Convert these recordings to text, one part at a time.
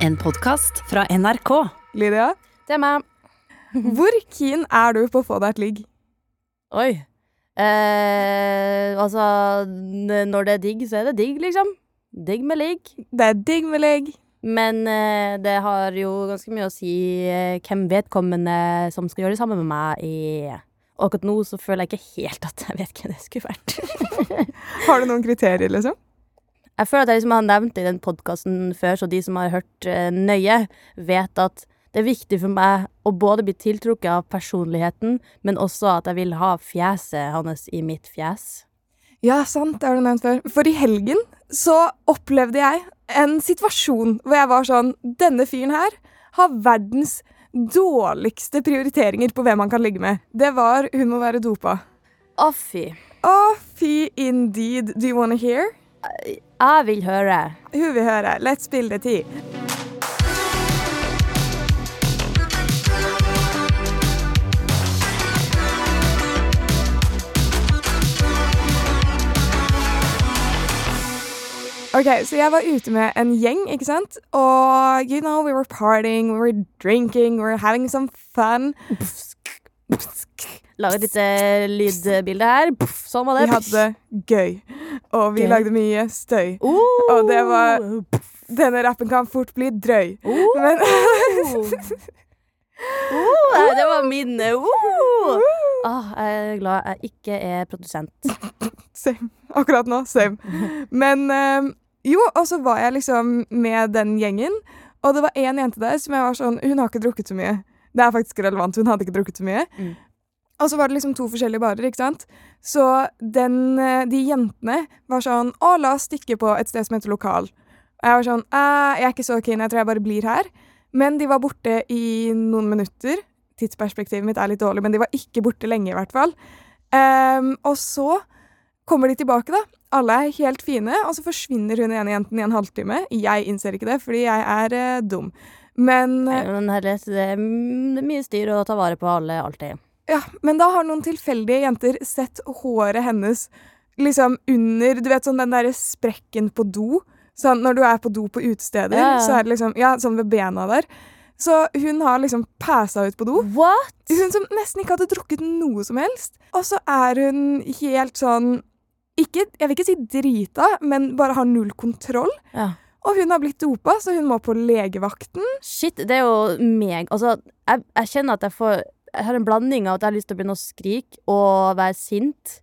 En podkast fra NRK. Lydia, Det er meg. hvor keen er du på å få deg et ligg? Oi. Eh, altså Når det er digg, så er det digg, liksom. Digg med ligg. Det er digg med ligg. Men eh, det har jo ganske mye å si eh, hvem vedkommende som skal gjøre det sammen med meg, er. Og akkurat nå så føler jeg ikke helt at jeg vet hvem det skulle vært. Har du noen kriterier, liksom? Jeg føler at jeg liksom har nevnt det i den podkasten før, så de som har hørt eh, nøye, vet at det er viktig for meg å både bli tiltrukket av personligheten, men også at jeg vil ha fjeset hans i mitt fjes. Ja, sant, det har du nevnt før. For i helgen så opplevde jeg en situasjon hvor jeg var sånn Denne fyren her har verdens dårligste prioriteringer på hvem han kan ligge med. Det var hun må være dopa. Å, fy. Å, fy indeed. Do you wanna hear? Jeg vil høre. Hun vil høre. Let's spille det tea. Ok, så jeg var ute med en gjeng, ikke sant? Og you know, we were partying, we were drinking, we were having some fun. Lage et lite lydbilde her. Puff, sånn var det. Vi hadde det gøy, og vi Gøy. lagde mye støy. Uh, Og det var Denne rappen kan fort bli drøy. uh, Men uh, Det var min oh. ah, Jeg er glad jeg ikke er produsent. Same. Akkurat nå, same. Men eh, jo, og så var jeg liksom med den gjengen, og det var én jente der som jeg var sånn Hun har ikke drukket så mye. Det er faktisk relevant, hun hadde ikke drukket så mye. Mm. Og så var det liksom to forskjellige barer, ikke sant. Så den, eh, de jentene var sånn Å, la oss stikke på et sted som heter Lokal. Og jeg var sånn «Eh, Jeg er ikke så keen, jeg tror jeg bare blir her. Men de var borte i noen minutter. Tidsperspektivet mitt er litt dårlig, men de var ikke borte lenge, i hvert fall. Um, og så kommer de tilbake, da. Alle er helt fine, og så forsvinner hun ene jenten i en halvtime. Jeg innser ikke det, fordi jeg er uh, dum. Men, Nei, men herlighet, er det er mye styr å ta vare på alle alltid. Ja, men da har noen tilfeldige jenter sett håret hennes liksom under Du vet sånn den derre sprekken på do? Sånn når du er på do på utesteder, Ja, så er det liksom Ja, sånn ved bena der. Så hun har liksom pæsa ut på do. What? Hun som nesten ikke hadde drukket noe som helst. Og så er hun helt sånn ikke, Jeg vil ikke si drita, men bare har null kontroll. Ja. Og hun har blitt dopa, så hun må på legevakten. Shit, det er jo meg. Altså, jeg, jeg kjenner at jeg får Jeg har en blanding av at jeg har lyst til å begynne å skrike og være sint.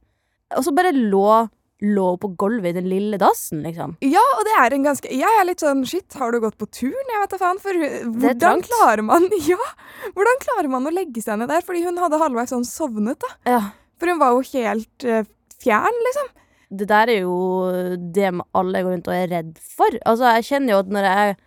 Og så bare lå lå på gulvet i den lille dassen, liksom. Ja, og det er en ganske Jeg er litt sånn Shit, har du gått på turn? Jeg vet da faen. For hvordan klarer man Ja, hvordan klarer man å legge seg ned der? Fordi hun hadde halvveis sånn sovnet, da. Ja. For hun var jo helt uh, fjern, liksom. Det der er jo det alle går rundt og er redd for. Altså, jeg kjenner jo at når jeg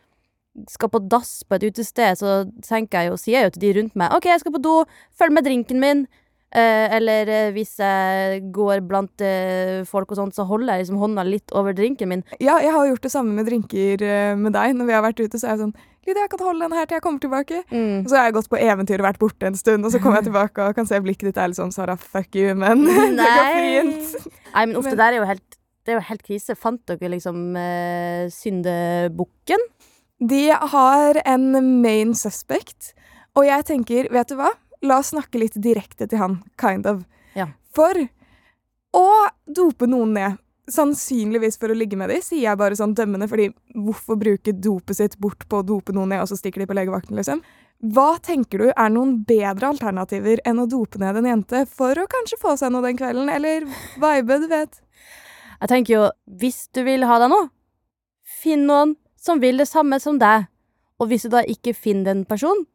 skal på dass på et utested, så tenker jeg jo, sier jeg jo til de rundt meg OK, jeg skal på do, følg med drinken min. Eh, eller eh, hvis jeg går blant eh, folk og sånt, så holder jeg liksom hånda litt over drinken min. Ja, jeg har gjort det samme med drinker eh, med deg. Når vi har vært ute, så er jeg sånn Lydia, jeg kan holde den her til jeg kommer tilbake. Mm. Så har jeg gått på eventyr og vært borte en stund, og så kommer jeg tilbake og kan se blikket ditt er litt sånn Sara, fuck you, men det går fint. Nei, men ofte Men- der er jo helt det er jo helt krise. Fant dere liksom eh, syndebukken? De har en main suspect, og jeg tenker, vet du hva? La oss snakke litt direkte til han, kind of. Ja. For å dope noen ned, sannsynligvis for å ligge med dem, sier jeg bare sånn dømmende, fordi hvorfor bruke dopet sitt bort på å dope noen ned, og så stikker de på legevakten, liksom? Hva tenker du er noen bedre alternativer enn å dope ned en jente for å kanskje få seg noe den kvelden, eller vibe, du vet? Jeg tenker jo, hvis du vil ha deg noe, finn noen som vil det samme som deg. Og hvis du da ikke finner den personen,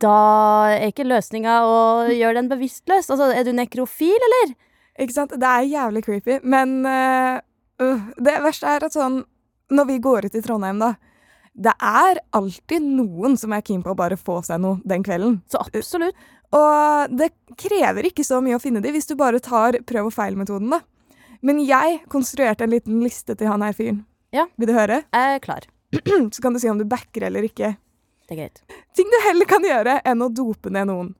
da er ikke løsninga å gjøre den bevisstløs. Altså, er du nekrofil, eller? Ikke sant? Det er jævlig creepy, men øh, det verste er at sånn Når vi går ut i Trondheim, da Det er alltid noen som er keen på å bare få seg noe den kvelden. Så absolutt. Og det krever ikke så mye å finne de hvis du bare tar prøv og feil-metoden, da. Men jeg konstruerte en liten liste til han her fyren. Ja. Vil du høre? Jeg er klar. Så kan du si om du backer eller ikke. Det er greit. Ting du heller kan gjøre enn å dope ned noen.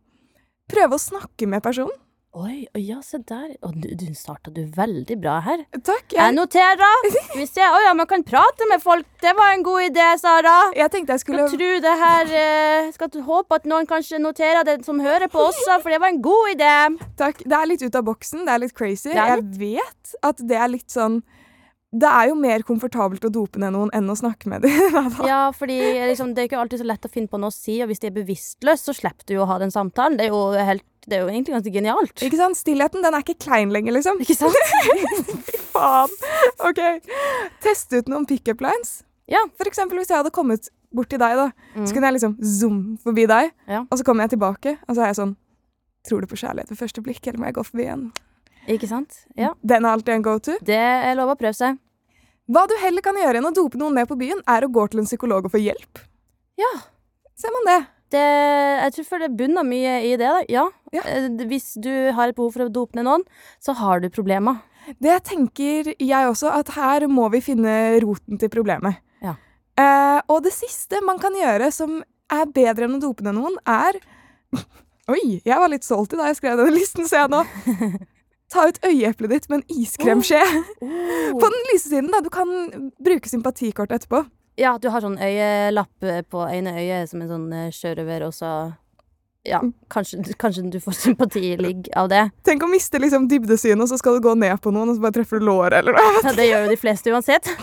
Prøve å snakke med personen. Oi, ja, se der. Å, du, du starta du veldig bra her. Takk. Jeg Jeg, noterer. Vi ser. Å ja, man kan prate med folk. Det var en god idé, Sara. jeg tenkte jeg skulle Skal tro det her eh, Skal håpe at noen kanskje noterer det som hører på også, for det var en god idé. Takk. Det er litt ut av boksen, det er litt crazy. Det er Jeg vet at det er litt sånn Det er jo mer komfortabelt å dope ned noen enn å snakke med dem. Ja, fordi liksom, det er ikke alltid så lett å finne på noe å si, og hvis de er bevisstløse, så slipper du jo å ha den samtalen. Det er jo, helt, det er jo egentlig ganske genialt. Ikke sant? Stillheten den er ikke klein lenger, liksom. Ikke sant? Faen. OK. Teste ut noen pickup lines. Ja. For eksempel hvis jeg hadde kommet bort til deg, da, Mm. så kunne jeg liksom zoom forbi deg, Ja. og så kommer jeg tilbake, og så er jeg sånn Tror du på kjærlighet ved første blikk, eller må jeg gå forbi igjen? Ikke sant? Ja. Den er alltid en go to. Det er lov å prøve seg. Hva du heller kan gjøre enn å dope noen ned på byen, er å gå til en psykolog og få hjelp. Ja. Ser man det? Det, jeg tror for det bunner mye i det. Da. Ja. Ja. Eh, Hvis du har et behov for å dope ned noen, så har du problemer. Det tenker jeg også, at her må vi finne roten til problemet. Ja. Eh, og det siste man kan gjøre som er bedre enn å dope ned noen, er Oi, jeg var litt stolt i da jeg skrev denne listen, ser jeg nå. Ta ut øyeeplet ditt med en iskremskje. På den lyse siden, da. Du kan bruke sympatikort etterpå. Ja, du har sånn øyelapp eh, på ene øyet som en sånn eh, sjørøver, og så Ja, kanskje, kanskje du får sympatiligg av det. Tenk å miste liksom dybdesynet, og så skal du gå ned på noen, og så bare treffer du låret, eller noe. Ja, det gjør jo de fleste uansett.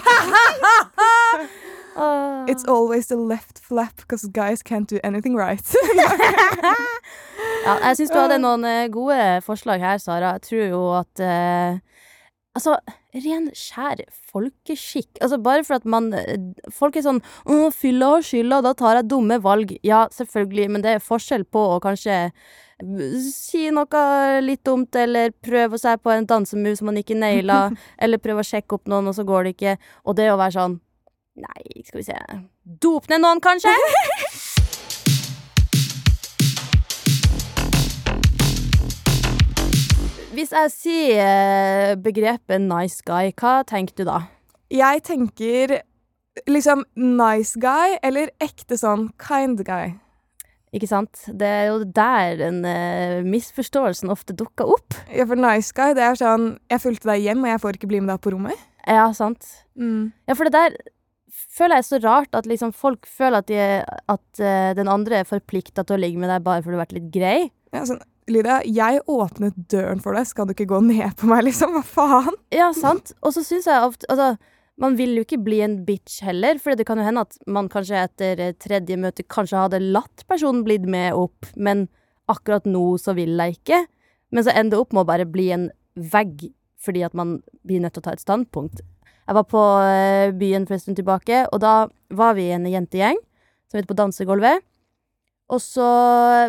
It's always the left flap, because guys can't do anything right. Ja, jeg syns du hadde noen eh, gode forslag her, Sara. Jeg tror jo at eh, Altså, ren, skjær folkeskikk. Altså, bare for at man eh, Folk er sånn 'Å, fylla og skylda, da tar jeg dumme valg'. Ja, selvfølgelig, men det er forskjell på å kanskje eh, si noe litt dumt, eller prøve seg på en dansemove som man ikke naila, eller prøve å sjekke opp noen, og så går det ikke. Og det å være sånn Nei, skal vi se Dop ned noen, kanskje? Hvis jeg sier begrepet nice guy, hva tenker du da? Jeg tenker liksom nice guy, eller ekte sånn kind guy. Ikke sant? Det er jo der den uh, misforståelsen ofte dukker opp. Ja, for nice guy, det er sånn Jeg fulgte deg hjem, og jeg får ikke bli med deg på rommet. Ja, sant? Mm. Ja, for det der føler jeg er så rart at liksom folk føler at, de, at uh, den andre er forplikta til å ligge med deg bare fordi du har vært litt grei. Ja, sånn, Lydia, jeg åpnet døren for deg, skal du ikke gå ned på meg, liksom? Hva faen? Ja, sant? Og så syns jeg ofte Altså, man vil jo ikke bli en bitch heller, for det kan jo hende at man kanskje etter eh, tredje møte kanskje hadde latt personen blitt med opp, men akkurat nå så vil jeg ikke. Men så ender det opp med å bare bli en vegg, fordi at man blir nødt til å ta et standpunkt. Jeg var på eh, byen for en stund tilbake, og da var vi en jentegjeng som var på dansegulvet. Og så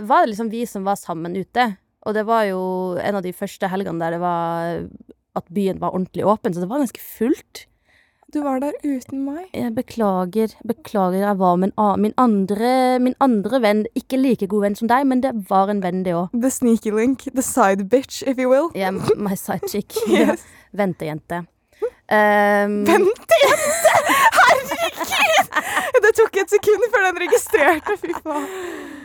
var det liksom vi som var sammen ute. Og det var jo en av de første helgene der det var at byen var ordentlig åpen, så det var ganske fullt. Du var der uten meg. Jeg beklager, beklager, jeg var med min andre, min andre venn, ikke like god venn som deg, men det var en venn det òg. The sneaky link, the side bitch, if you will. Yeah, my side chick. Yes. Ventejente. Um, Ventejente! Det tok et sekund før den registrerte, fy faen.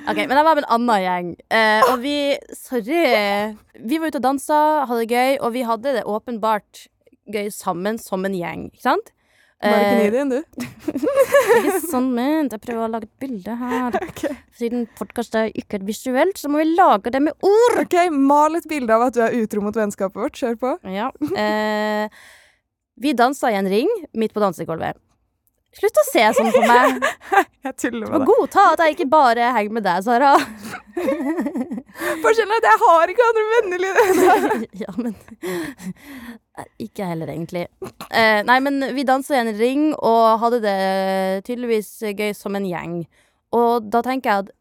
Ok, men jeg var med en annen gjeng. Eh, og vi Sorry. Vi var ute og dansa, hadde det gøy, og vi hadde det åpenbart gøy sammen som en gjeng, ikke sant? Var ikke Eh, Nidien, du? ikke sånn ment. Jeg prøver å lage et bilde her. Okay. Siden podkast er ikke visuelt, så må vi lage det med ord. Ok, Mal et bilde av at du er utro mot vennskapet vårt. Kjør på. Ja. Eh, vi dansa i en ring midt på dansegulvet. Slutt å se sånn på meg. Jeg tuller med deg. godta at jeg ikke bare henger med deg, Sara. Forskjellen er at jeg har ikke andre venner. Lydia. ja, men Ikke Ikke heller, egentlig. Eh, nei, men vi dansa i en ring og hadde det tydeligvis gøy som en gjeng. Og da tenker jeg at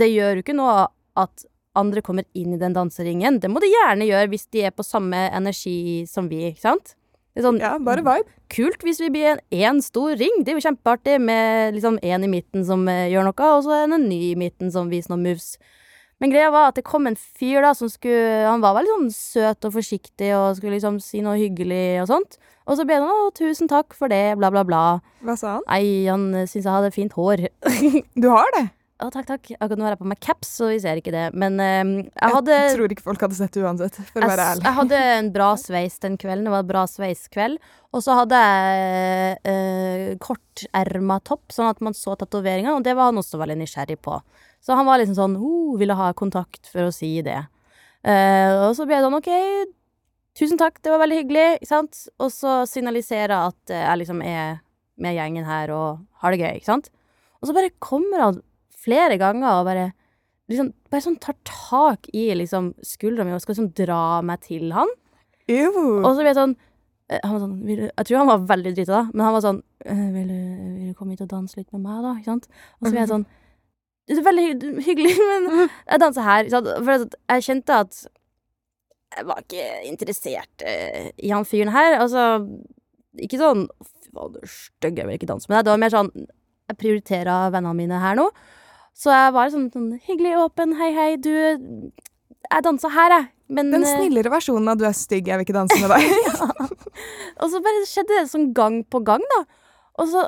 det gjør jo ikke noe at andre kommer inn i den danseringen. Det må de gjerne gjøre hvis de er på samme energi som vi, ikke sant? Sånn Ja, bare vibe. kult hvis vi blir en, en stor ring. Det er jo kjempeartig med liksom en i midten som eh, gjør noe, og så en ny i midten som viser noen moves. Men greia var at det kom en fyr da som skulle Han var veldig sånn søt og forsiktig og skulle liksom si noe hyggelig og sånt. Og så ble han 'Å, tusen takk for det', bla, bla, bla. Hva sa han? Nei, han eh, syntes jeg hadde fint hår. Du har det? Å, takk, takk. Akkurat nå har jeg på meg caps, så vi ser ikke det. Men eh, jeg hadde Jeg tror ikke folk hadde sett det uansett, for å være ærlig. jeg hadde en bra sveis den kvelden. Det var en bra sveiskveld. Og så hadde jeg uh, korterma topp, sånn at man så tatoveringa, og det var han også veldig nysgjerrig på. Så han var liksom sånn oh, ville ha kontakt for å si det. Uh, og så ble jeg sånn OK, tusen takk, det var veldig hyggelig, ikke sant? Og så signaliserer jeg at jeg liksom er med gjengen her og har det gøy, ikke sant? Og så bare kommer han flere ganger og bare liksom bare sånn tar tak i liksom skuldra mi og skal liksom dra meg til han. Ew. Og så blir jeg sånn eh, han var sånn Jeg tror han var veldig drita da, men han var sånn «Eh, vil, du, 'Vil du komme hit og danse litt med meg, da?' Ikke sant? Og så blir jeg sånn Det er veldig hyggelig, men jeg danser her. For jeg kjente at jeg var ikke interessert eh, i han fyren her. Altså Ikke sånn Fy faen, du er stygg, jeg vil ikke danse med deg. Det var mer sånn Jeg prioriterer vennene mine her nå. Så jeg var sånn, sånn hyggelig, åpen, hei, hei, du Jeg dansa her, jeg. Men Den eh, snillere versjonen av 'du er stygg, jeg vil ikke danse med deg'. Og så bare skjedde det sånn gang på gang, da. Og så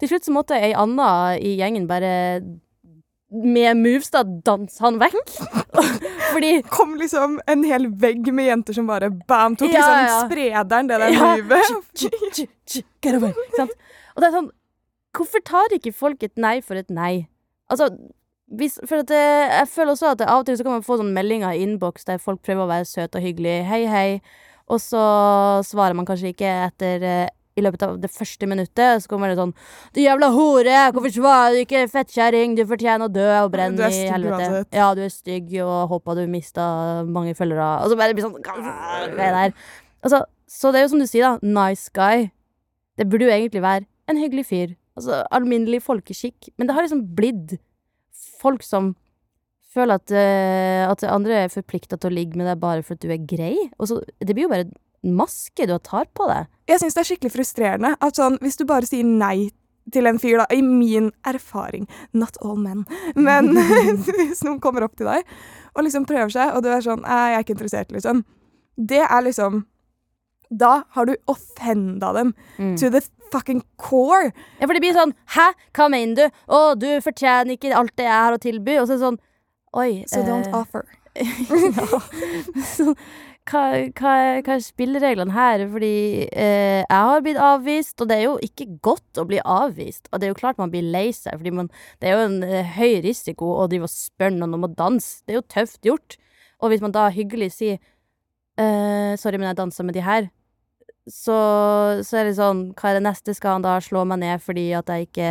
til slutt så måtte ei anna i gjengen bare med moves da danse han vekk. Fordi kom liksom en hel vegg med jenter som bare bam, tok Ja, liksom ja. sprederen, det der Ja. movet. Og det er sånn Hvorfor tar ikke folk et nei for et nei? Altså hvis, for at det, jeg føler også at av og til så kan man få sånne meldinger i innboks der folk prøver å være søte og hyggelige. Hei, hei. Og så svarer man kanskje ikke etter eh, i løpet av det første minuttet. Så kommer det sånn Du jævla hore! Hvorfor svarer du ikke, fettkjerring? Du fortjener å dø og brenne i helvete. uansett. Ja, du er stygg, og håper du mista mange følgere. Og så bare blir det sånn? Altså, så det er jo som du sier, da. Nice guy. Det burde jo egentlig være en hyggelig fyr. Altså alminnelig folkeskikk. Men det har liksom blitt folk som føler at, uh, at andre er forplikta til å ligge med deg bare for at du er grei. Og så, det blir jo bare en maske du tar på deg. Jeg syns det er skikkelig frustrerende at sånn, hvis du bare sier nei til en fyr, da, i min erfaring Not all men. Men hvis noen kommer opp til deg og liksom prøver seg, og du er sånn «Nei, 'Jeg er ikke interessert', liksom. Det er liksom Da har du offenda dem Mm. to the fucking core. Ja, for det blir sånn Hæ, hva mener du? Å, du fortjener ikke alt det jeg har å tilby. Og så er det sånn Oi. So don't eh, offer. Så, hva, hva, hva er spillereglene her? Fordi eh, jeg har blitt avvist, og det er jo ikke godt å bli avvist. Og det er jo klart man blir lei seg, fordi man, det er jo en eh, høy risiko å drive og spørre noen om å danse. Det er jo tøft gjort. Og hvis man da hyggelig sier eh, 'sorry, men jeg danser med de her', så, så er det sånn Hva er det neste? Skal han da slå meg ned fordi at jeg ikke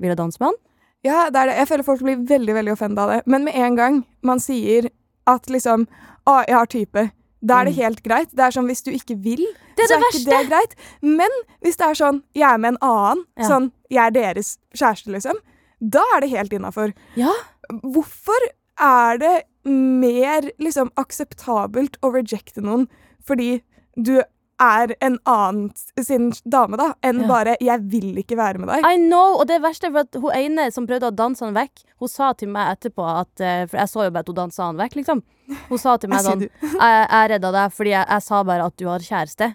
ville danse med han? Ja, det er det. Jeg føler folk blir veldig veldig offenda av det. Men med en gang man sier at liksom Å, jeg har type. Da er det Mm. helt greit. Det er sånn hvis du ikke vil, Det er så det er verste! ikke det greit. Men hvis det er sånn jeg er med en annen, Ja. sånn jeg er deres kjæreste, liksom, da er det helt innafor. Ja. Hvorfor er det mer liksom akseptabelt å rejecte noen fordi du er en annen sin dame, da, enn Ja. bare 'jeg vil ikke være med deg'? I know, og det verste er for at hun ene som prøvde å danse han vekk, hun sa til meg etterpå at eh, For jeg så jo bare at hun dansa han vekk, liksom. Hun sa til meg sånn. Jeg, jeg redda deg fordi jeg, jeg sa bare at du har kjæreste.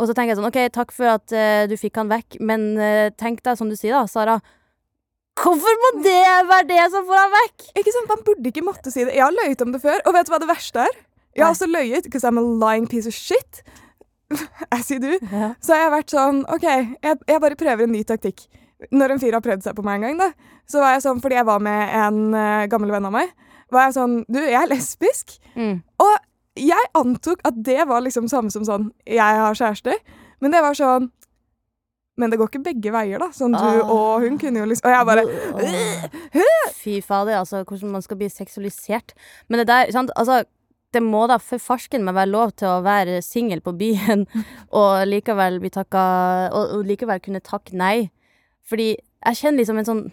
Og så tenker jeg sånn OK, takk for at uh, du fikk han vekk, men uh, tenk deg, som du sier da, Sara Hvorfor må det være det som får han vekk? Ikke sant, Man burde ikke måtte si det. Jeg har løyet om det før, og vet du hva det verste er? Jeg har også løyet, because I'm a lying piece of shit. As you do. Ja. Så har jeg vært sånn OK, jeg, jeg bare prøver en ny taktikk. Når en fyr har prøvd seg på meg en gang, da, så var jeg sånn, fordi jeg var med en uh, gammel venn av meg, var jeg sånn Du, jeg er lesbisk. Mm. Og jeg antok at det var liksom samme som sånn Jeg har kjæreste. Men det var sånn Men det går ikke begge veier, da. Sånn du Ah. og hun kunne jo liksom Og jeg bare Åh. Fy fader, altså, hvordan man skal bli seksualisert. Men det der, sant, altså det må da for farsken meg være lov til å være singel på byen og likevel bli takka og, og likevel kunne takke nei. Fordi jeg kjenner liksom en sånn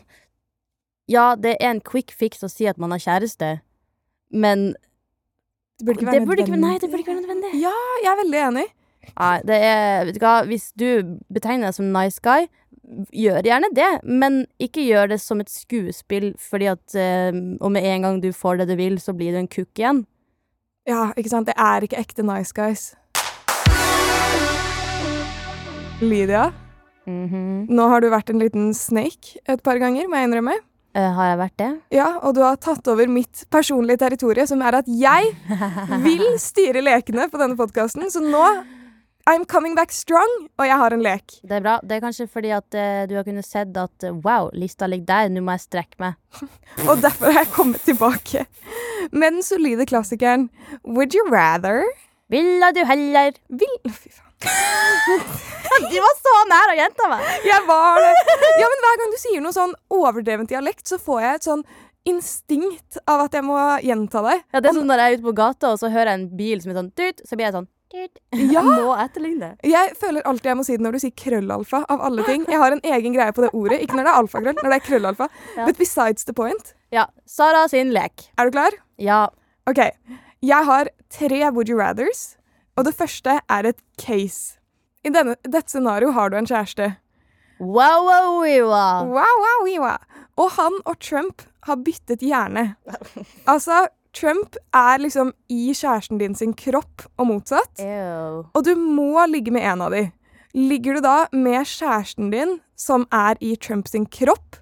Ja, det er en quick fix å si at man har kjæreste, men Det burde ikke det være nødvendig ikke, nei, det burde ikke være nødvendig. Ja, jeg er veldig enig. Nei, det er Vet du hva, hvis du betegner deg som nice guy, gjør gjerne det, men ikke gjør det som et skuespill fordi at eh, Og med en gang du får det du vil, så blir du en kukk igjen. Ja, ikke sant. Det er ikke ekte nice guys. Lydia, Mhm. nå har du vært en liten snake et par ganger, må jeg innrømme. Uh, har jeg vært det? Ja, og du har tatt over mitt personlige territorium, som er at jeg vil styre lekene på denne podkasten. Så nå I'm coming back strong, og jeg har en lek. Det er bra. Det er kanskje fordi at uh, du har kunnet sett at eh, wow, lista ligger der, nå må jeg strekke meg. Og derfor har jeg kommet tilbake med den solide klassikeren Would you rather Ville du heller Vil... Fy faen. Du var så nær å gjenta meg! Jeg var det. Ja, men hver gang du sier noe sånn overdrevent dialekt, så får jeg et sånn instinkt av at jeg må gjenta det. Ja, det er som når jeg er ute på gata, og så hører jeg en bil som er sånn tut, så blir jeg sånn. Ja. Jeg må etterligne. Jeg føler alltid jeg må si det når du sier krøllalfa, av alle ting. Jeg har en egen greie på det ordet. Ikke når det er alfakrøll, når det er krøllalfa. Ja. But besides the point. Ja. Sara sin lek. Er du klar? Ja. OK. Jeg har tre would you rathers, og det første er et case. I denne, dette scenarioet har du en kjæreste. Wow, wow, wiwa. Wow, wow, wiwa. Og han og Trump har byttet hjerne. Altså, Trump er liksom i kjæresten din sin kropp, og motsatt. Ew. Og du må ligge med en av de. Ligger du da med kjæresten din, som er i Trump sin kropp,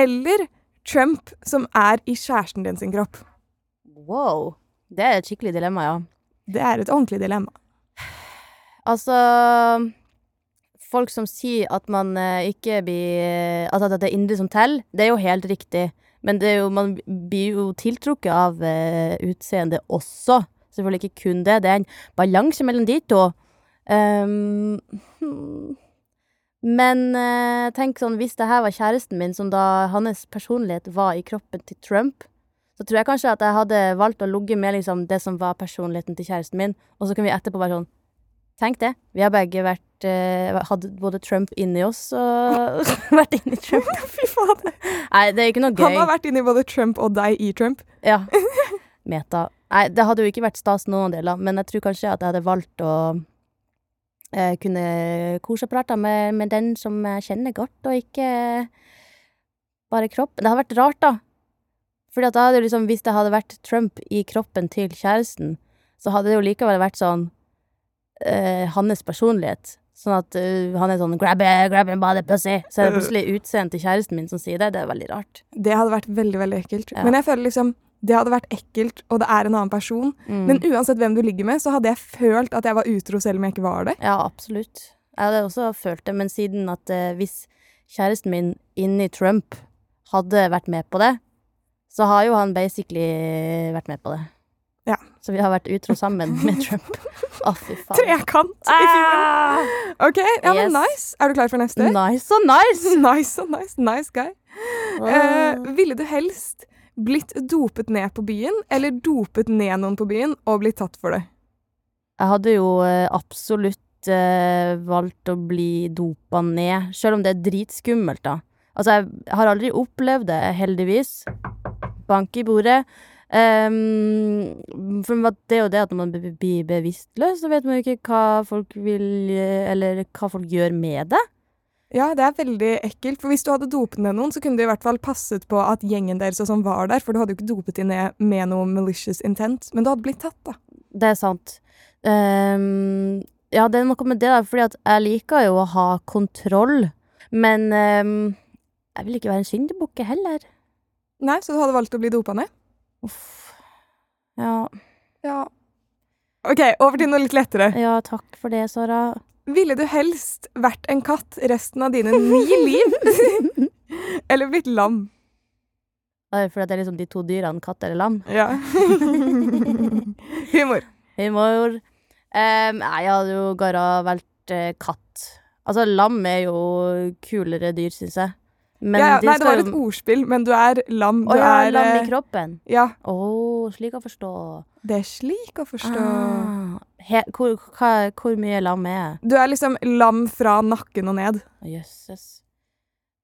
eller Trump, som er i kjæresten din sin kropp? Wow. Det er et skikkelig dilemma, ja. Det er et ordentlig dilemma. Altså Folk som sier at man eh, ikke blir Altså at det er indre som teller, det er jo helt riktig. Men jo, man blir jo tiltrukket av uh, utseendet også. Selvfølgelig ikke kun det. Det er en balanse mellom de to. Um. Men eh, tenk sånn, hvis det her var kjæresten min, som da hans personlighet var i kroppen til Trump, så tror jeg kanskje at jeg hadde valgt å ligge med liksom, det som var personligheten til kjæresten min, og så kan vi etterpå være sånn Tenk det. Vi har begge vært eh, Hadde både Trump inni oss og vært inni Trump. Fy faen. Nei, det er ikke noe gøy. Han har vært inni både Trump og deg i Trump. Ja. Meta. Nei, det hadde jo ikke vært stas noen deler, men jeg tror kanskje at jeg hadde valgt å eh, kunne kose og prate med, med den som jeg kjenner godt, og ikke bare kropp. Det hadde vært rart, da. Fordi at da hadde liksom, hvis det hadde vært Trump i kroppen til kjæresten, så hadde det jo likevel vært sånn eh, hans personlighet. Sånn at uh, han er sånn 'grab it, grab it by the pussy'. Så er det plutselig utseendet til kjæresten min som sier det. Det er veldig rart. Det hadde vært veldig, veldig ekkelt. Ja. Men jeg føler liksom det hadde vært ekkelt, og det er en annen person. Mm. Men uansett hvem du ligger med, så hadde jeg følt at jeg var utro selv om jeg ikke var det. Ja, absolutt. Jeg hadde også følt det, men siden at eh, hvis kjæresten min inni Trump hadde vært med på det, så har jo han basically vært med på det. Så vi har vært utro sammen med Trump. Å, fy faen. Trekant i filmen. Ah! OK, ja, men Yes. nice. Er du klar for neste? Nice og nice! Nice og nice. Nice guy. Eh, ville du helst blitt dopet ned på byen, eller dopet ned noen på byen og blitt tatt for det? Jeg hadde jo eh, absolutt eh, valgt å bli dopa ned, selv om det er dritskummelt, da. Altså, jeg har aldri opplevd det, heldigvis. Bank i bordet. Ehm, for det er jo det at når man blir bevisstløs, så vet man jo ikke hva folk vil Eller hva folk gjør med det. Ja, det er veldig ekkelt, for hvis du hadde dopet ned noen, så kunne du i hvert fall passet på at gjengen deres og sånn var der, for du hadde jo ikke dopet dem ned med noe malicious intent, men du hadde blitt tatt, da. Det er sant. Um, ja, det er noe med det, da, fordi at jeg liker jo å ha kontroll. Men um, jeg vil ikke være en syndebukke heller. Nei, så du hadde valgt å bli dopa ned? Uff. Ja, Ja. OK, over til noe litt lettere. ja, takk for det, Sara. Ville du helst vært en katt resten av dine ni liv? Eller blitt lam? Fordi For det er liksom de to dyrene, katt eller lam. Ja. Humor. Humor. Um, jeg hadde jo gara valgt eh, katt. Altså, lam er jo kulere dyr, syns jeg. Men ja, ja, nei, det var et ordspill, men du er lam. Du Å ja, er lam i eh, kroppen. Ja, Å, slik å forstå. det er slik å forstå. Ah. He, hvor, hva, hvor mye lam er jeg? Du er liksom lam fra nakken og ned. Jøsses.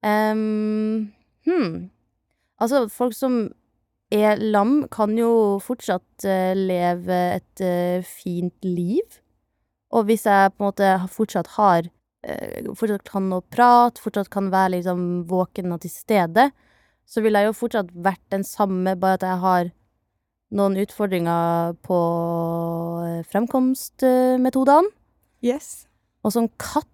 Um, hmm. Altså, folk som er lam, kan jo fortsatt uh, leve et uh, fint liv. Og hvis jeg på en måte fortsatt har Fortsatt kan nå prate, fortsatt kan være liksom våken og til stede, så ville jeg jo fortsatt vært den samme, bare at jeg har noen utfordringer på eh, fremkomstmetodene. Yes. Og som katt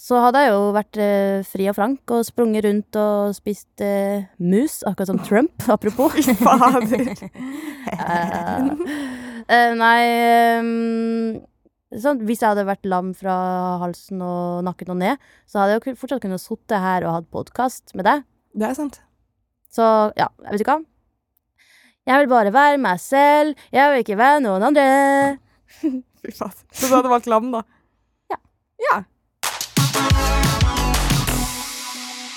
så hadde jeg jo vært eh, fri og frank og sprunget rundt og spist eh, mus, akkurat som Trump, apropos. Fy fader. uh, uh, nei ehm, sånn, Hvis jeg hadde vært lam fra halsen og nakken og ned, så hadde jeg jo fortsatt kunnet sitte her og hatt podkast med deg. Det er sant. Så ja, jeg vet ikke hva. Jeg vil bare være meg selv. Jeg vil ikke være noen andre. Fy faen. Så du hadde valgt lam, da? Ja. Ja.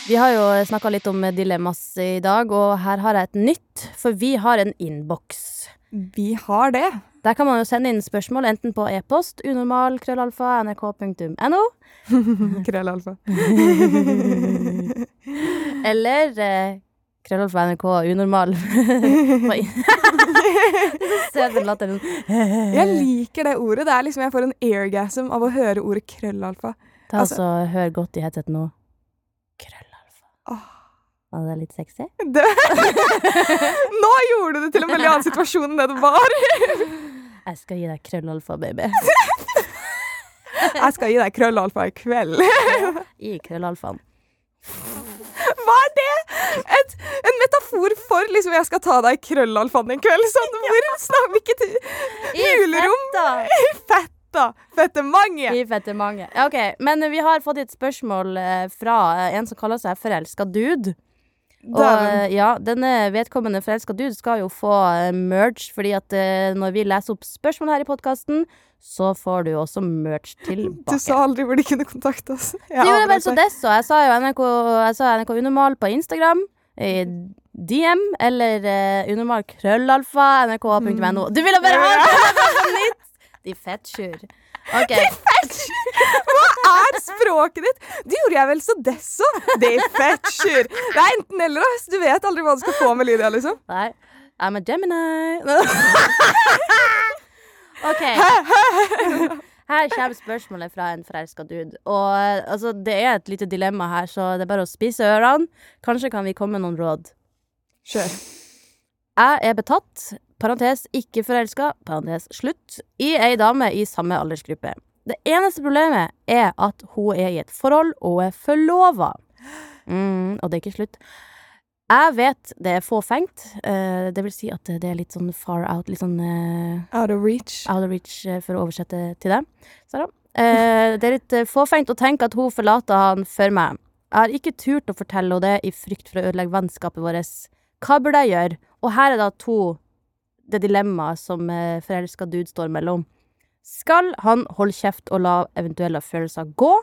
Vi har jo snakka litt om dilemmas i dag, og her har jeg et nytt, for vi har en innboks. Vi har det. Der kan man jo sende inn spørsmål enten på e-post, unormal, krøllalfa, nrk.no, Krøllalfa. eller eh, krøllalfa, nrk, unormal. Jeg liker det ordet. Det er liksom Jeg får en airgasm av å høre ordet krøllalfa. Ta Altså- altså, Hør godt i headsetet nå. Krøllalfa. Åh. Var det litt sexy? Det. Nå gjorde du det til en veldig annen situasjon enn det det var. Jeg skal gi deg krøllalfa, baby. Jeg skal gi deg krøllalfa i kveld. Gi krøllalfaen. Hva er det? Et, en metafor for liksom jeg skal ta deg i krøllalfaen en kveld? Sånn, hvor snakker til Hulrom? da Fetta! Fettemange! I fettemange. Ja, OK. Men vi har fått et spørsmål eh, fra eh, en som kaller seg forelska dude. Og eh, ja, denne vedkommende forelska dude skal jo få merch merge, fordi at eh, når vi leser opp spørsmål her i podkasten, så får du også merge Du sa aldri hvor de kunne kontakte oss. Jeg Det gjorde jeg vel så det desto. Jeg sa jo NRK, sa NRK Unormal på Instagram. I DM eller uh, unormal krøllalfa nrk.no. Du ville bare ha det på nytt! De fettsjur. OK. Hva er språket ditt? Det gjorde jeg vel så desso. Det er fetcher. Det er enten eller. ass. Du vet aldri hva du skal få med Lydia, liksom. Nei. I'm a Gemini. OK. Her kommer spørsmålet fra en forelska dude. Og eh, altså, det er et lite dilemma her, så det er bare å spise ørene. Kanskje kan vi komme med noen råd. Kjør. Jeg er betatt, parentes ikke forelska, parentes slutt, i ei dame i samme aldersgruppe. Det eneste problemet er at hun er i et forhold og er forlova. Mm, og det er ikke slutt. Jeg vet det er fåfengt. Uh, det vil si at det er litt sånn far out, litt sånn uh, Out of reach. out of reach uh, for å oversette til deg. Sara. Eh, det er litt eh, fåfengt å tenke at hun forlater han for meg. Jeg har ikke turt å fortelle henne det i frykt for å ødelegge vennskapet vårt. Hva burde jeg gjøre? Og her er da to det dilemmaet som eh, forelska dude står mellom. Skal han holde kjeft og la eventuelle følelser gå,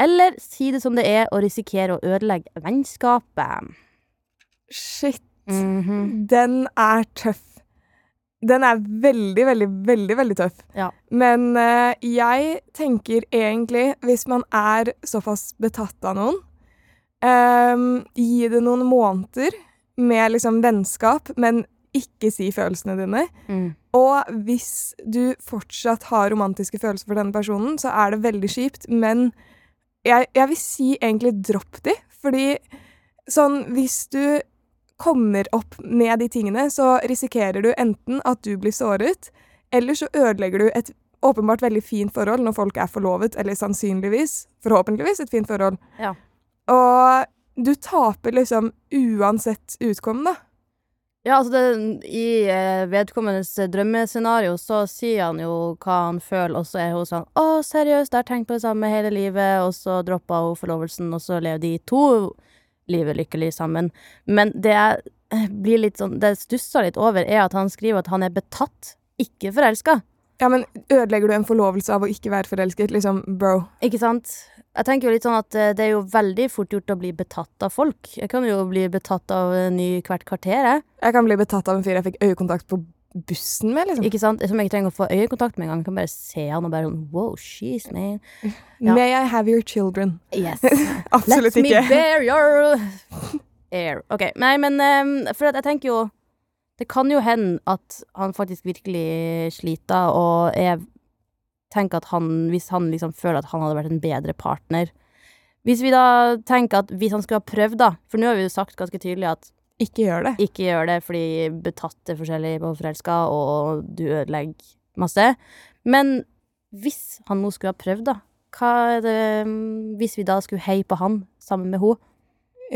eller si det som det er og risikere å ødelegge vennskapet? Shit. Mhm. Den er tøff. Den er veldig, veldig, veldig veldig tøff. Ja. Men uh, jeg tenker egentlig, hvis man er såpass betatt av noen, um, gi det noen måneder med liksom vennskap, men ikke si følelsene dine. Mm. Og hvis du fortsatt har romantiske følelser for denne personen, så er det veldig kjipt, men jeg, jeg vil si egentlig dropp de, fordi sånn hvis du kommer opp med de tingene, så risikerer du enten at du blir såret, eller så ødelegger du et åpenbart veldig fint forhold når folk er forlovet, eller sannsynligvis, forhåpentligvis, et fint forhold. Ja. Og du taper liksom uansett utkom, da. Ja, altså det, I eh, vedkommendes drømmescenario så sier han jo hva han føler, og så er hun sånn 'Å, seriøst, jeg har tenkt på det samme hele livet', og så droppa hun forlovelsen, og så lever de to livet lykkelig sammen. Men det jeg eh, blir litt sånn Det jeg stusser litt over, er at han skriver at han er betatt, ikke forelska. Ja, men ødelegger du en forlovelse av å ikke være forelsket? Liksom, bro. Ikke sant? Jeg tenker jo litt sånn at eh, det er jo veldig fort gjort å bli betatt av folk. Jeg kan jo bli betatt av en ny hvert kvarter, jeg. Jeg kan bli betatt av en fyr jeg fikk øyekontakt på bussen med, liksom. Ikke sant? Som jeg ikke trenger å få øyekontakt med engang. Jeg kan bare se han og bare sånn Wow, she's man. ja. May I have your children? Yes. Absolutt Let ikke. me bear your air. OK. Nei, men um, For at jeg tenker jo Det kan jo hende at han faktisk virkelig sliter, og jeg tenker at han Hvis han liksom føler at han hadde vært en bedre partner Hvis vi da tenker at hvis han skulle ha prøvd, da For nå har vi jo sagt ganske tydelig at Ikke gjør det. ikke gjør det fordi betatt er forskjellig på forelska, og du ødelegger masse. Men hvis han nå skulle ha prøvd, da, hva er det mm, Hvis vi da skulle heie på han sammen med henne?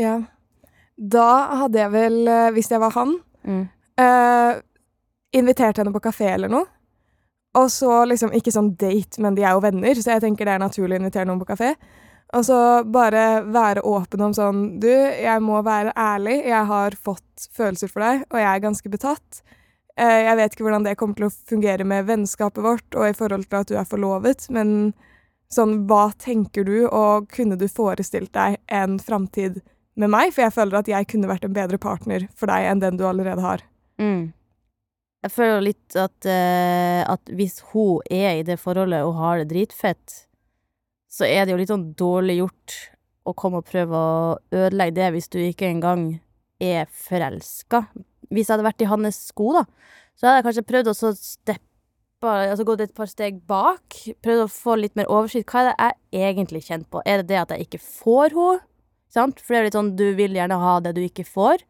Ja. Da hadde jeg vel, eh, hvis jeg var han, Mm. eh, invitert henne på kafé eller noe. Og så liksom, ikke sånn date, men de er jo venner, så jeg tenker det er naturlig å invitere noen på kafé. Og så bare være åpen om sånn Du, jeg må være ærlig. Jeg har fått følelser for deg, og jeg er ganske betatt. Eh, jeg vet ikke hvordan det kommer til å fungere med vennskapet vårt og i forhold til at du er forlovet, men sånn, hva tenker du, og kunne du forestilt deg en framtid med meg? For jeg føler at jeg kunne vært en bedre partner for deg enn den du allerede har. Mm. Jeg føler litt at, eh, at hvis hun er i det forholdet og har det dritfett, så er det jo litt sånn dårlig gjort å komme og prøve å ødelegge det hvis du ikke engang er forelska. Hvis jeg hadde vært i hans sko, da, så hadde jeg kanskje prøvd å steppe Altså gått et par steg bak. Prøvd å få litt mer oversikt. Hva er det jeg egentlig kjenner på? Er det det at jeg ikke får henne? For det er litt sånn, du vil gjerne ha det du ikke får.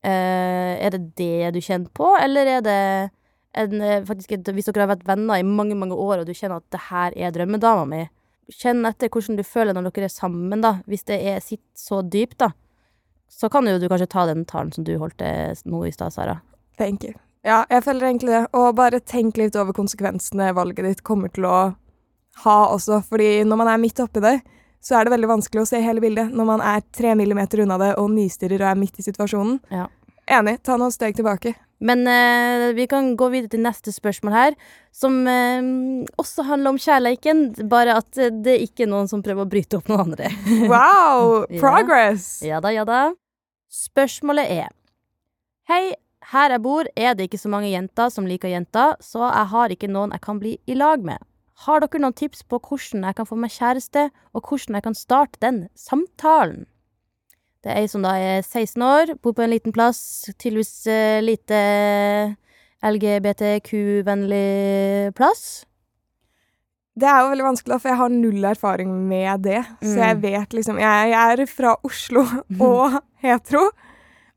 Eh, er det det du kjenner på, eller er det en, eh, faktisk Hvis dere har vært venner i mange, mange år, og du kjenner at det her er drømmedama mi, kjenn etter hvordan du føler når dere er sammen, da. Hvis det er, sitter så dypt, da. Så kan jo du kanskje ta den talen som du holdt nå i stad, Sara. Thank you. Ja, jeg føler egentlig det. Og bare tenk litt over konsekvensene valget ditt kommer til å ha også. Fordi når man er midt oppi det, så er det veldig vanskelig å se hele bildet. Når man er tre millimeter unna det og nystirrer og er midt i situasjonen. Ja. Enig. Ta noen steg tilbake. Men eh, vi kan gå videre til neste spørsmål her, som eh, også handler om kjærleiken, bare at eh, det ikke er noen som prøver å bryte opp noen andre. Wow! Ja. Progress! Ja da, ja da. Spørsmålet er Hei, her jeg bor er det ikke så mange jenter som liker jenter, så jeg har ikke noen jeg kan bli i lag med. Har dere noen tips på hvordan jeg kan få meg kjæreste, og hvordan jeg kan starte den samtalen? Det er ei som da er 16 år, bor på en liten plass, tydeligvis uh, lite LGBTQ-vennlig plass. Det er jo veldig vanskelig, for jeg har null erfaring med det. Så jeg Mm. vet liksom Jeg, jeg er fra Oslo og hetero,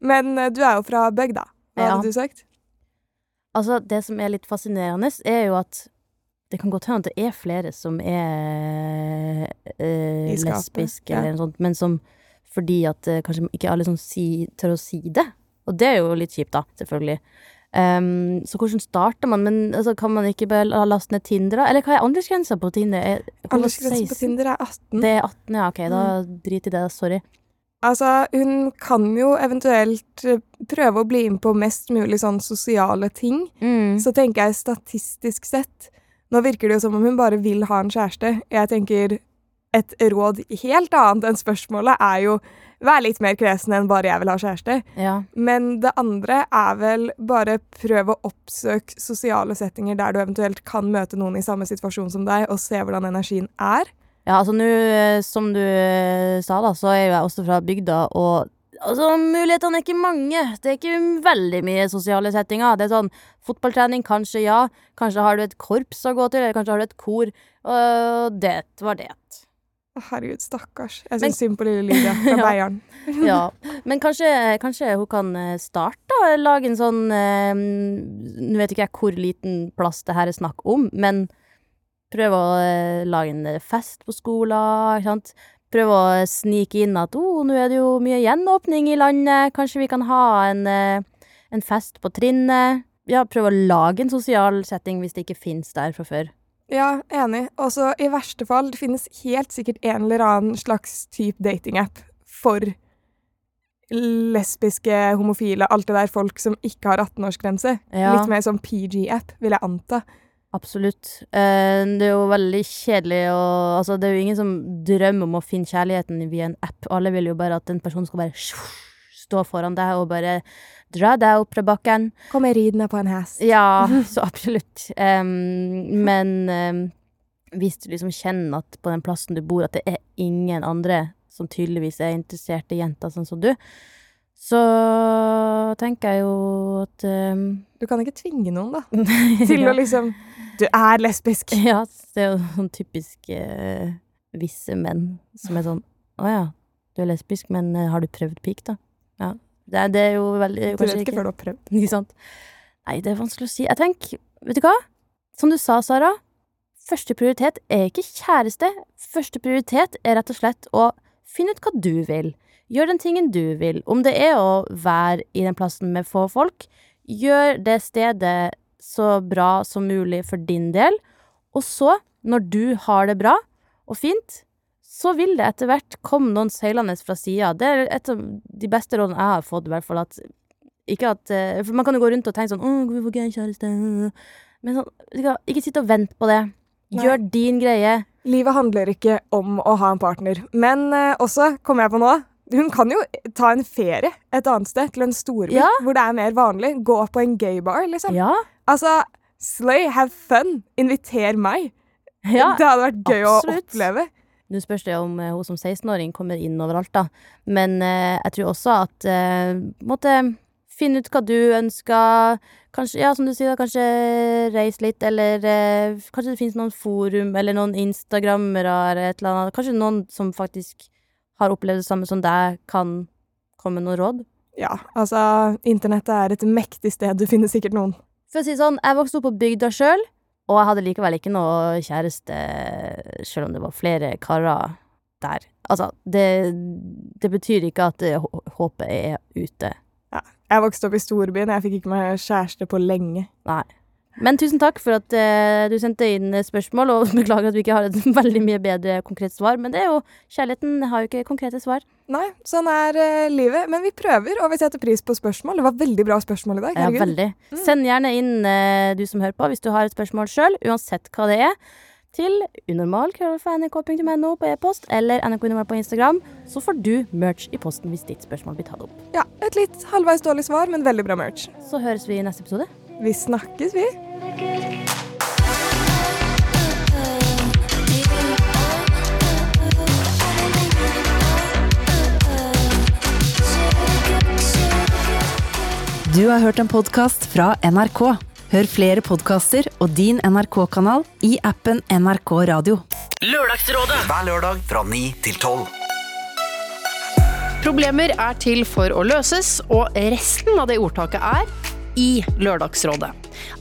men eh, du er jo fra bygda. Hva Ja. hadde du sagt? Altså, det som er litt fascinerende, er jo at det kan godt hende at det er flere som er eh, lesbiske ja. eller noe sånt, men som fordi at eh, kanskje ikke alle som si, tør å si det. Og det er jo litt kjipt, da, selvfølgelig. Um, så hvordan starter man? Men altså, kan man ikke bare laste ned Tinder, da? Eller hva er aldersgrensa på Tinder? Er, Aldersgrensen på Tinder er 18. Det er 18, ja, ok, da drit i det, sorry. Altså, hun kan jo eventuelt eh, prøve å bli med på mest mulig sånn sosiale ting. Mm. Så tenker jeg statistisk sett Nå virker det jo som om hun bare vil ha en kjæreste. Jeg tenker et råd helt annet enn spørsmålet er jo vær litt mer kresen enn bare 'jeg vil ha kjæreste'. Ja. Men det andre er vel bare prøv å oppsøke sosiale settinger der du eventuelt kan møte noen i samme situasjon som deg, og se hvordan energien er. Ja, altså nå, eh, som du eh, sa da, så er jo jeg også fra bygda, og altså, mulighetene er ikke mange. Det er ikke veldig mye sosiale settinger. Det er sånn fotballtrening, kanskje ja. Kanskje har du et korps å gå til, eller kanskje har du et kor. Og det var det. Herregud, stakkars. Jeg syns synd på lille Lydia fra Ja. Beiarn. Ja. Men kanskje, kanskje hun kan eh, starte? Lage en sånn eh, Nå vet ikke jeg hvor liten plass det her er snakk om, men prøve å eh, lage en eh, fest på skolen, ikke sant. Prøve å snike inn at oh, nå er det jo mye gjenåpning i landet, kanskje vi kan ha en, eh, en fest på trinnet. Ja, prøve å lage en sosial setting hvis det ikke fins der fra før. Ja, enig. Og så i verste fall, det finnes helt sikkert en eller annen slags type datingapp for lesbiske, homofile, alt det der folk som ikke har 18-årsgrense. Ja. Litt mer sånn PG-app, vil jeg anta. Absolutt. Eh, det er jo veldig kjedelig å Altså, det er jo ingen som drømmer om å finne kjærligheten via en app. Alle vil jo bare at en person skal bare stå foran deg og bare dra deg opp fra bakken. Komme ridende på en hest. Ja, så absolutt. Um, men um, hvis du liksom kjenner at på den plassen du bor, at det er ingen andre som tydeligvis er interessert i jenter sånn som du, så tenker jeg jo at um, Du kan ikke tvinge noen, da. Til Til å liksom Du er lesbisk. Ja, det er jo sånn typisk eh, visse menn som er sånn Å ja, du er lesbisk, men eh, har du prøvd pik, da? Ja. Det, er- det er jo veldig Du vet ikke før du har prøvd. Ikke sant? Nei, det er vanskelig å si. Jeg tenker, vet du hva? Som du sa, Sara. første prioritet er ikke kjæreste. Første prioritet er rett og slett å finne ut hva du vil. Gjør den tingen du vil. Om det er å være i den plassen med få folk, gjør det stedet så bra som mulig for din del. Og så, når du har det bra og fint, så vil det etter hvert komme noen seilende fra sida. Det er et av de beste rådene jeg har fått, i hvert fall. At ikke at eh, For man kan jo gå rundt og tenke sånn 'Å, hvorfor får ikke jeg kjæreste?' Men sånn, ikke, sitt og vent på det. Nei. Gjør din greie. Livet handler ikke om å ha en partner, men eh, også, kommer jeg på nå hun kan jo ta en ferie et annet sted, til en storby, Ja. hvor det er mer vanlig. Gå på en gaybar, liksom. Ja. Altså, slay, have fun, inviter meg. ja. Det hadde vært gøy absolutt. å oppleve. Nå spørs det om eh, hun som 16-åring kommer inn overalt, da. Men eh, jeg tror også at eh, måtte finne ut hva du ønsker. Kanskje, ja, som du sier, da, kanskje reise litt, eller eh, kanskje det finnes noen forum, eller noen instagrammere, eller et eller annet. Kanskje noen som faktisk har opplevd det samme som deg, kan komme med noen råd. Ja, altså, internettet er et mektig sted. Du finner sikkert noen. For å si det sånn, jeg vokste opp på bygda sjøl, og jeg hadde likevel ikke noe kjæreste, sjøl om det var flere karer der. Altså, det, det betyr ikke at eh, håpet er ute. Ja. Jeg vokste opp i storbyen, jeg fikk ikke meg kjæreste på lenge. Nei. Men tusen takk for at eh, du sendte inn spørsmål, og beklager at vi ikke har et veldig mye bedre konkret svar, men det er jo Kjærligheten har jo ikke konkrete svar. Nei, sånn er eh, livet. Men vi prøver, og vi setter pris på spørsmål. Det var veldig bra spørsmål i dag. Ja, Herregud. veldig. Send gjerne inn, eh, du som hører på, hvis du har et spørsmål sjøl, uansett hva det er, til unormal.nrk.no på e-post eller nrk.normal på Instagram. Så får du merch i posten hvis ditt spørsmål blir tatt opp. Ja, Et litt halvveis dårlig svar, men veldig bra merch. Så høres vi i neste episode. Vi snakkes, vi. Du har hørt en podkast fra NRK. Hør flere podkaster og din NRK-kanal i appen NRK Radio. Lørdagsrådet Hver lørdag fra 9 til 12. Problemer er til for å løses, og resten av det ordtaket er i Lørdagsrådet.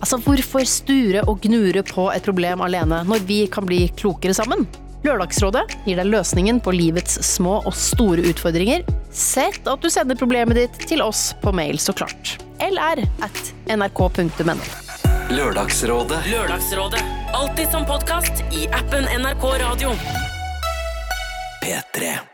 Altså, hvorfor sture og gnure på et problem alene når vi kan bli klokere sammen? Lørdagsrådet gir deg løsningen på livets små og store utfordringer. Sett at du sender problemet ditt til oss på mail, så klart. lr at nrk.no. Lørdagsrådet. Lørdagsrådet. Alltid som podkast i appen NRK Radio. P3.